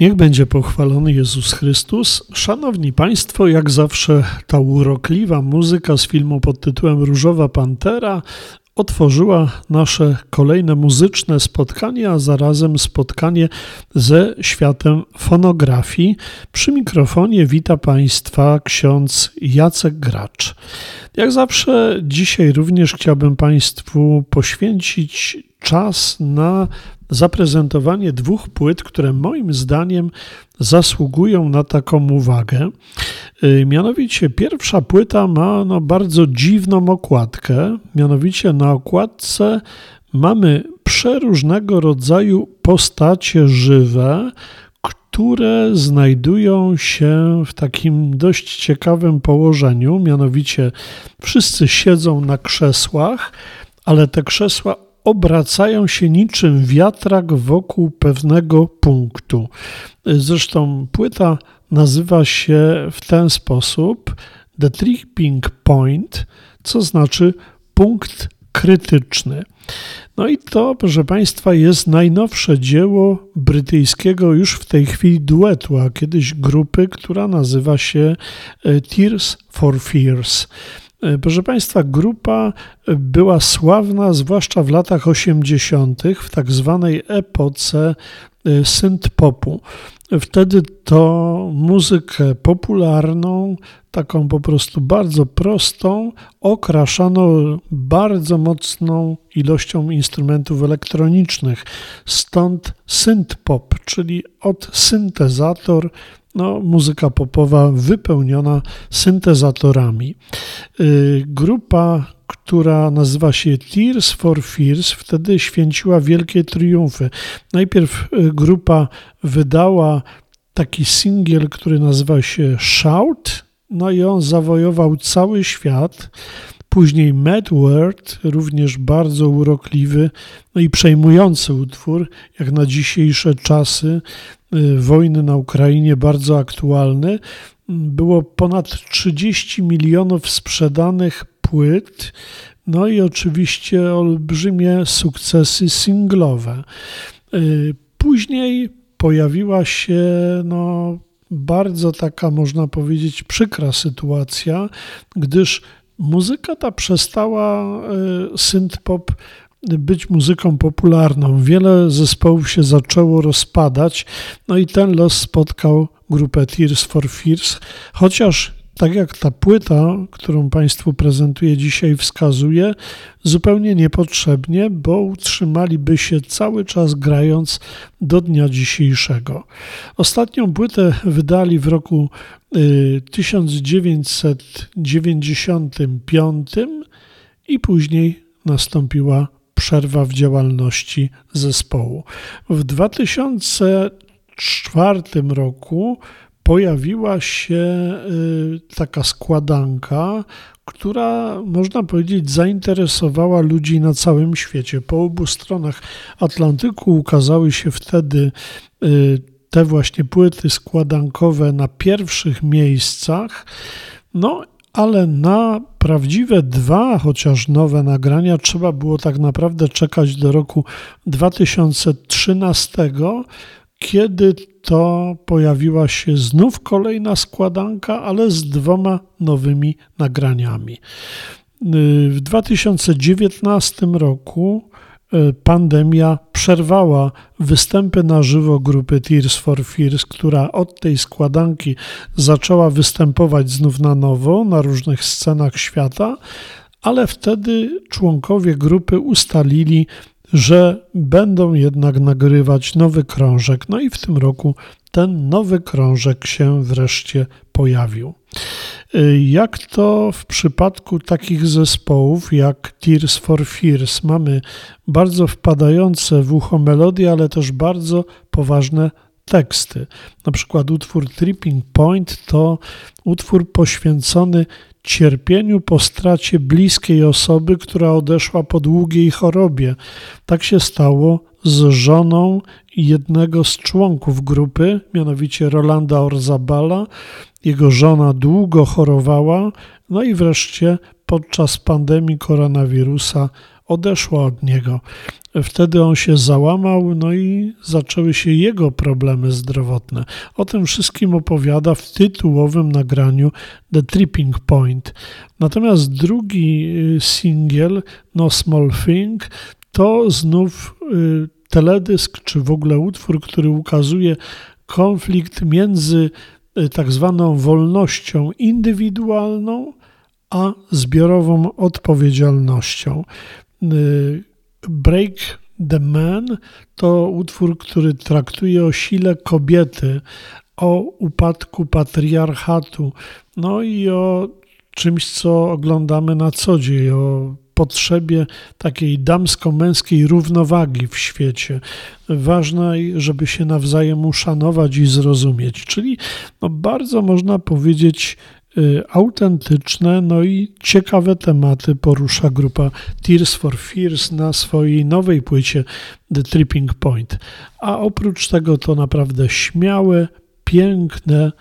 Niech będzie pochwalony Jezus Chrystus. Szanowni Państwo, jak zawsze ta urokliwa muzyka z filmu pod tytułem Różowa Pantera otworzyła nasze kolejne muzyczne spotkanie, a zarazem spotkanie ze światem fonografii. Przy mikrofonie wita Państwa ksiądz Jacek Gracz. Jak zawsze dzisiaj również chciałbym Państwu poświęcić czas na zaprezentowanie dwóch płyt, które moim zdaniem zasługują na taką uwagę. Y, mianowicie pierwsza płyta ma no, bardzo dziwną okładkę. Mianowicie na okładce mamy przeróżnego rodzaju postacie żywe, które znajdują się w takim dość ciekawym położeniu. Mianowicie wszyscy siedzą na krzesłach, ale te krzesła obracają się niczym wiatrak wokół pewnego punktu. Zresztą płyta nazywa się w ten sposób The Tripping Point, co znaczy punkt krytyczny. No i to, proszę Państwa, jest najnowsze dzieło brytyjskiego już w tej chwili duetu, a kiedyś grupy, która nazywa się e, Tears for Fears. E, proszę Państwa, grupa była sławna zwłaszcza w latach 80., w tak zwanej epoce e, synth-popu. Wtedy to muzykę popularną, taką po prostu bardzo prostą, okraszano bardzo mocną ilością instrumentów elektronicznych. Stąd synth-pop, czyli od syntezator no, muzyka popowa wypełniona syntezatorami. Y, grupa, która nazywa się Tears for Fears, wtedy święciła wielkie triumfy. Najpierw y, grupa wydała taki singiel, który nazywa się Shout, no i on zawojował cały świat. Później Mad World, również bardzo urokliwy no i przejmujący utwór, jak na dzisiejsze czasy y, wojny na Ukrainie, bardzo aktualny. Było ponad 30 milionów sprzedanych płyt, no i oczywiście olbrzymie sukcesy singlowe. Y, później pojawiła się no, bardzo taka, można powiedzieć, przykra sytuacja, gdyż muzyka ta przestała y, synth-pop być muzyką popularną. Wiele zespołów się zaczęło rozpadać, no i ten los spotkał grupę Tears for Fears, chociaż tak jak ta płyta, którą Państwu prezentuję dzisiaj, wskazuje, zupełnie niepotrzebnie, bo utrzymaliby się cały czas grając do dnia dzisiejszego. Ostatnią płytę wydali w roku 1995 y, i później nastąpiła przerwa w działalności zespołu. W 2004 roku pojawiła się y, taka składanka, która można powiedzieć zainteresowała ludzi na całym świecie. Po obu stronach Atlantyku ukazały się wtedy y, te właśnie płyty składankowe na pierwszych miejscach. No, ale na prawdziwe dwa, chociaż nowe nagrania, trzeba było tak naprawdę czekać do roku 2013, kiedy to pojawiła się znów kolejna składanka, ale z dwoma nowymi nagraniami. W 2019 roku e, pandemia przerwała występy na żywo grupy Tears for Fears, która od tej składanki zaczęła występować znów na nowo na różnych scenach świata, ale wtedy członkowie grupy ustalili, że będą jednak nagrywać nowy krążek. No i w tym roku ten nowy krążek się wreszcie pojawił. Jak to w przypadku takich zespołów jak Tears for Fears, mamy bardzo wpadające w ucho melodie, ale też bardzo poważne teksty. Na przykład utwór Tripping Point to utwór poświęcony cierpieniu po stracie bliskiej osoby, która odeszła po długiej chorobie. Tak się stało z żoną jednego z członków grupy, mianowicie Rolanda Orzabala. Jego żona długo chorowała, no i wreszcie podczas pandemii koronawirusa odeszła od niego. Wtedy on się załamał, no i zaczęły się jego problemy zdrowotne. O tym wszystkim opowiada w tytułowym nagraniu The Tripping Point. Natomiast drugi y, singiel, No Small Thing, to znów y, teledysk, czy w ogóle utwór, który ukazuje konflikt między y, tak zwaną wolnością indywidualną, a zbiorową odpowiedzialnością. Break the Man to utwór, który traktuje o sile kobiety, o upadku patriarchatu, no i o czymś, co oglądamy na co dzień, o potrzebie takiej damsko-męskiej równowagi w świecie, ważnej, żeby się nawzajem uszanować i zrozumieć. Czyli no, bardzo można powiedzieć, Y, autentyczne, no i ciekawe tematy porusza grupa Tears for Fears na swojej nowej płycie The Tripping Point. A oprócz tego to naprawdę śmiałe, piękne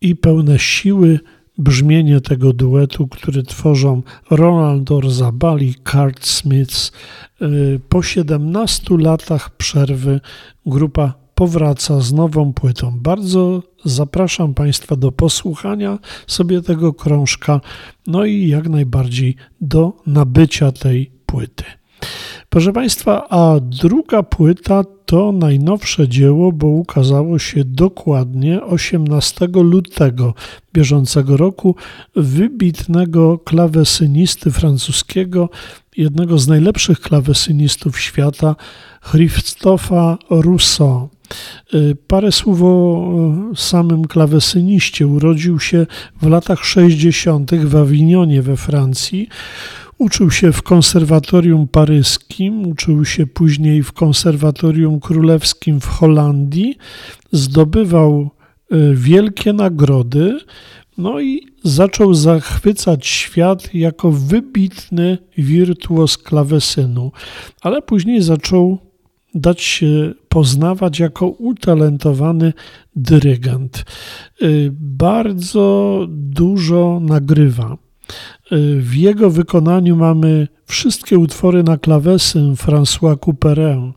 i pełne siły brzmienie tego duetu, który tworzą Ronald Orzabali, Cart Smiths. Y, po 17 latach przerwy grupa powraca z nową płytą. Bardzo zapraszam Państwa do posłuchania sobie tego krążka, no i jak najbardziej do nabycia tej płyty. Proszę Państwa, a druga płyta to najnowsze dzieło, bo ukazało się dokładnie 18 lutego bieżącego roku wybitnego klawesynisty francuskiego, jednego z najlepszych klawesynistów świata, Christopha Rousseau. Y, parę słów o samym klawesyniście. Urodził się w latach 60. w Awignonie we Francji. Uczył się w konserwatorium paryskim, uczył się później w konserwatorium królewskim w Holandii, zdobywał y, wielkie nagrody, no i zaczął zachwycać świat jako wybitny wirtuos klawesynu, ale później zaczął dać się poznawać jako utalentowany dyrygent. Y, bardzo dużo nagrywa. Y, w jego wykonaniu mamy wszystkie utwory na klawesyn François Couperin,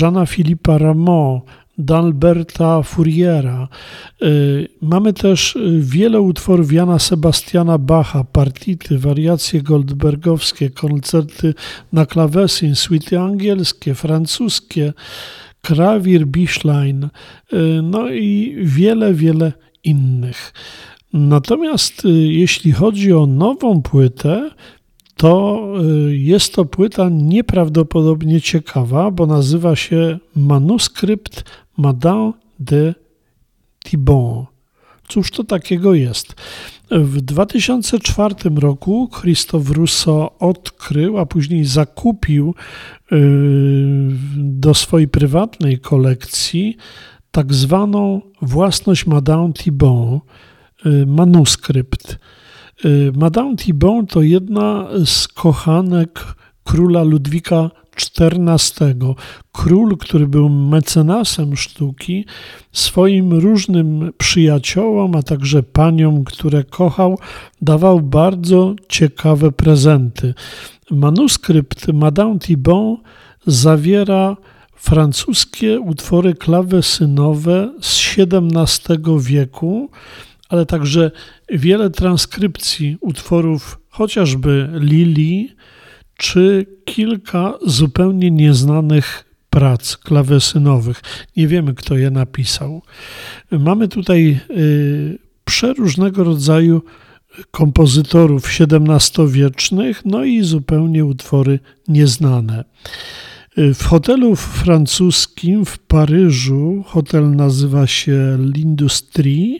Jeana Philippa Rameau, d'Alberta Fouriera. Y, mamy też wiele utworów Jana Sebastiana Bacha, partity, wariacje goldbergowskie, koncerty na klawesyn, suity angielskie, francuskie, krawir, biszlein, y, no i wiele, wiele innych. Natomiast jeśli chodzi o nową płytę, to jest to płyta nieprawdopodobnie ciekawa, bo nazywa się Manuskrypt Madame de Thibon. Cóż to takiego jest? W 2004 roku Christophe Rousseau odkrył, a później zakupił yy, do swojej prywatnej kolekcji tak zwaną własność Madame Thibon, yy, manuskrypt. Yy, Madame Thibon to jedna z kochanek króla Ludwika XIV. Król, który był mecenasem sztuki, swoim różnym przyjaciołom, a także paniom, które kochał, dawał bardzo ciekawe prezenty. Manuskrypt Madame Thibon zawiera francuskie utwory klawesynowe z XVII wieku, ale także wiele transkrypcji utworów chociażby Lili, czy kilka zupełnie nieznanych prac klawesynowych. Nie wiemy, kto je napisał. Mamy tutaj y, przeróżnego rodzaju kompozytorów XVII-wiecznych, no i zupełnie utwory nieznane. W hotelu francuskim w Paryżu, hotel nazywa się L'Industrie,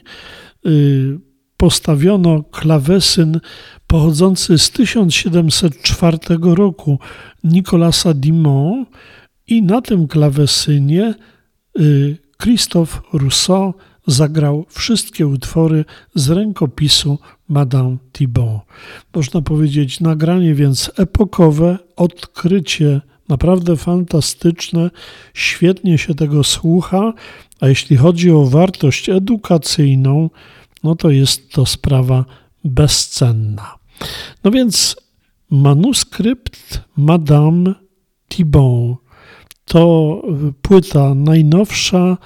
y, postawiono klawesyn pochodzący z 1704 roku Nicolasa Dimon i na tym klawesynie y, Christophe Rousseau zagrał wszystkie utwory z rękopisu Madame Thibault. Można powiedzieć nagranie więc epokowe, odkrycie naprawdę fantastyczne, świetnie się tego słucha, a jeśli chodzi o wartość edukacyjną, no to jest to sprawa bezcenna. No więc manuskrypt Madame Thibault to płyta najnowsza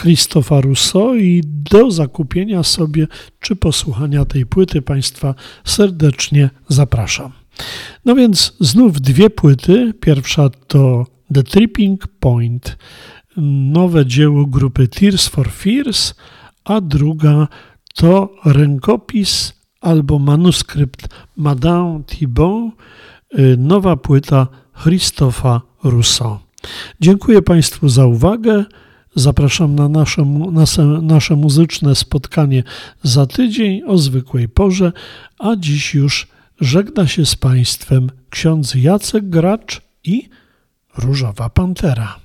Christopha Rousseau i do zakupienia sobie czy posłuchania tej płyty Państwa serdecznie zapraszam. No więc znów dwie płyty. Pierwsza to The Tripping Point, nowe dzieło grupy Tears for Fears, a druga to rękopis albo manuskrypt Madame Thibault, y, nowa płyta Christopha Rousseau. Dziękuję Państwu za uwagę. Zapraszam na nasze, nasze, nasze muzyczne spotkanie za tydzień o zwykłej porze, a dziś już żegna się z Państwem ksiądz Jacek Gracz i Różowa Pantera.